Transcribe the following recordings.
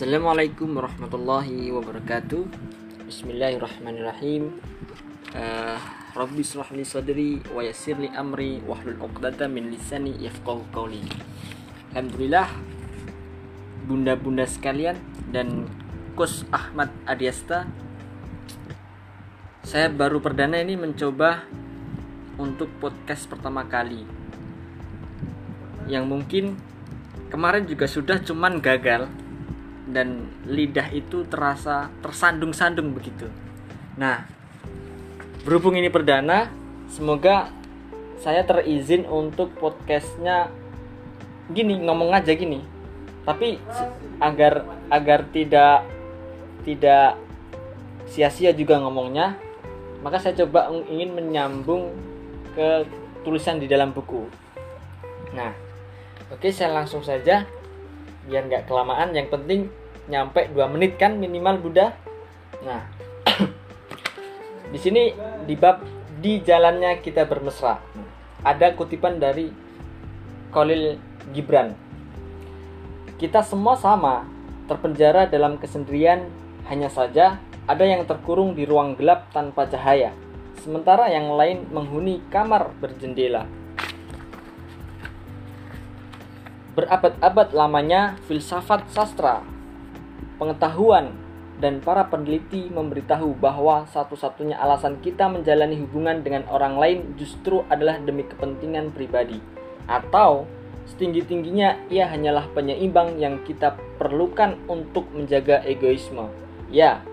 Assalamualaikum warahmatullahi wabarakatuh. Bismillahirrahmanirrahim. Uh, Rabbi surahli sadri wa yassirli amri wahlul uqdata min lisani yafqahu qawli. Alhamdulillah Bunda-bunda sekalian dan Kus Ahmad Adiasta Saya baru perdana ini mencoba untuk podcast pertama kali. Yang mungkin kemarin juga sudah cuman gagal dan lidah itu terasa tersandung-sandung begitu. Nah, berhubung ini perdana, semoga saya terizin untuk podcastnya gini ngomong aja gini. Tapi agar agar tidak tidak sia-sia juga ngomongnya, maka saya coba ingin menyambung ke tulisan di dalam buku. Nah, oke saya langsung saja biar nggak kelamaan. Yang penting nyampe 2 menit kan minimal Buddha. Nah, di sini di bab di jalannya kita bermesra. Ada kutipan dari Khalil Gibran. Kita semua sama, terpenjara dalam kesendirian, hanya saja ada yang terkurung di ruang gelap tanpa cahaya, sementara yang lain menghuni kamar berjendela. Berabad-abad lamanya filsafat sastra pengetahuan dan para peneliti memberitahu bahwa satu-satunya alasan kita menjalani hubungan dengan orang lain justru adalah demi kepentingan pribadi atau setinggi-tingginya ia hanyalah penyeimbang yang kita perlukan untuk menjaga egoisme. Ya,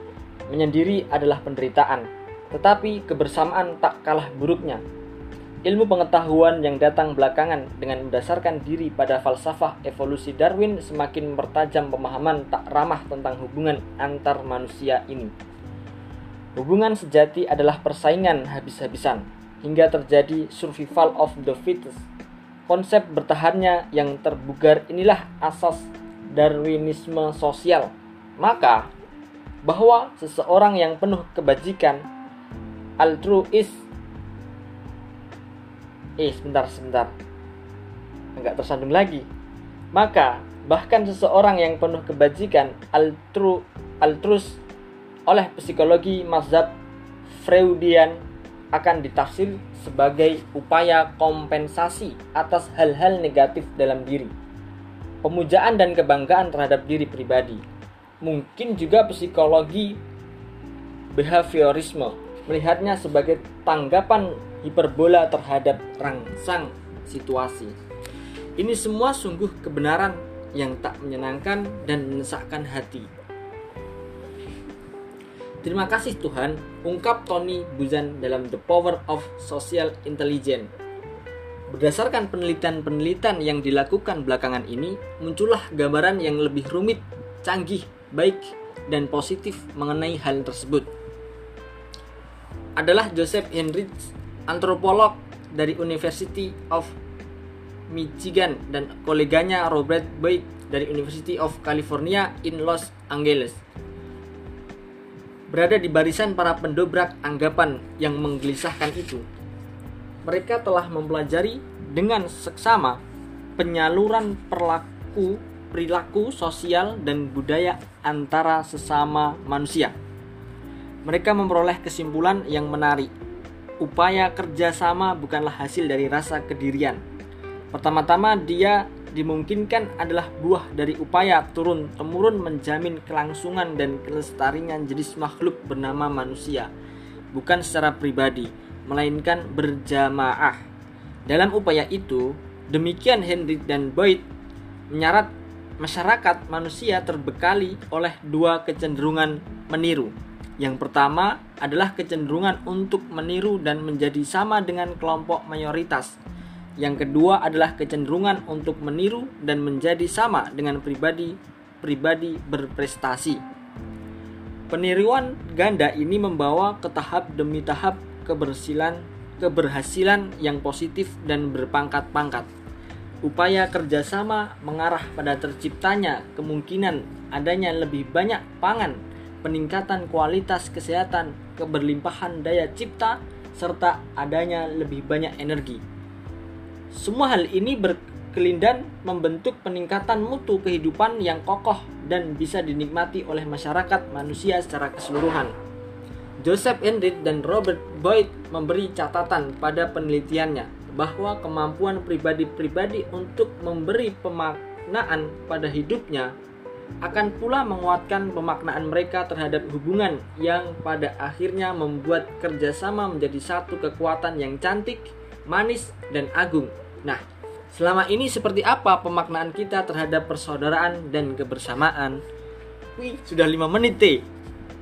menyendiri adalah penderitaan, tetapi kebersamaan tak kalah buruknya. Ilmu pengetahuan yang datang belakangan dengan mendasarkan diri pada falsafah evolusi Darwin semakin mempertajam pemahaman tak ramah tentang hubungan antar manusia ini. Hubungan sejati adalah persaingan habis-habisan hingga terjadi survival of the fittest. Konsep bertahannya yang terbugar inilah asas Darwinisme sosial. Maka bahwa seseorang yang penuh kebajikan altruis Eh, sebentar, sebentar. Enggak tersandung lagi. Maka, bahkan seseorang yang penuh kebajikan altru, altrus oleh psikologi mazhab Freudian akan ditafsir sebagai upaya kompensasi atas hal-hal negatif dalam diri. Pemujaan dan kebanggaan terhadap diri pribadi. Mungkin juga psikologi behaviorisme melihatnya sebagai tanggapan hiperbola terhadap rangsang situasi. Ini semua sungguh kebenaran yang tak menyenangkan dan menyesakkan hati. Terima kasih Tuhan, ungkap Tony Buzan dalam The Power of Social Intelligence. Berdasarkan penelitian-penelitian yang dilakukan belakangan ini, muncullah gambaran yang lebih rumit, canggih, baik, dan positif mengenai hal tersebut. Adalah Joseph Henrich antropolog dari University of Michigan dan koleganya Robert Boyd dari University of California in Los Angeles. Berada di barisan para pendobrak anggapan yang menggelisahkan itu. Mereka telah mempelajari dengan seksama penyaluran perlaku, perilaku sosial dan budaya antara sesama manusia. Mereka memperoleh kesimpulan yang menarik upaya kerjasama bukanlah hasil dari rasa kedirian. Pertama-tama dia dimungkinkan adalah buah dari upaya turun-temurun menjamin kelangsungan dan kelestarian jenis makhluk bernama manusia, bukan secara pribadi, melainkan berjamaah. Dalam upaya itu, demikian Henry dan Boyd menyarat masyarakat manusia terbekali oleh dua kecenderungan meniru yang pertama adalah kecenderungan untuk meniru dan menjadi sama dengan kelompok mayoritas. Yang kedua adalah kecenderungan untuk meniru dan menjadi sama dengan pribadi-pribadi berprestasi. Peniruan ganda ini membawa ke tahap demi tahap keberhasilan keberhasilan yang positif dan berpangkat-pangkat. Upaya kerjasama mengarah pada terciptanya kemungkinan adanya lebih banyak pangan peningkatan kualitas kesehatan, keberlimpahan daya cipta, serta adanya lebih banyak energi. Semua hal ini berkelindan membentuk peningkatan mutu kehidupan yang kokoh dan bisa dinikmati oleh masyarakat manusia secara keseluruhan. Joseph Enrid dan Robert Boyd memberi catatan pada penelitiannya bahwa kemampuan pribadi-pribadi untuk memberi pemaknaan pada hidupnya akan pula menguatkan pemaknaan mereka terhadap hubungan yang pada akhirnya membuat kerjasama menjadi satu kekuatan yang cantik, manis, dan agung. Nah, selama ini seperti apa pemaknaan kita terhadap persaudaraan dan kebersamaan? Wih, sudah lima menit deh.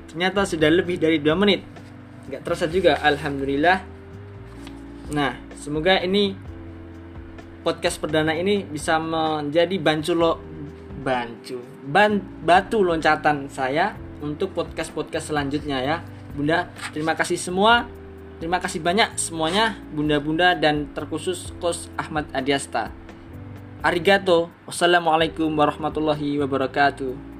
Ternyata sudah lebih dari dua menit. Gak terasa juga, Alhamdulillah. Nah, semoga ini podcast perdana ini bisa menjadi banculo bancu ban, batu loncatan saya untuk podcast-podcast selanjutnya ya. Bunda, terima kasih semua. Terima kasih banyak semuanya bunda-bunda dan terkhusus Kos Ahmad Adiasta. Arigato. Wassalamualaikum warahmatullahi wabarakatuh.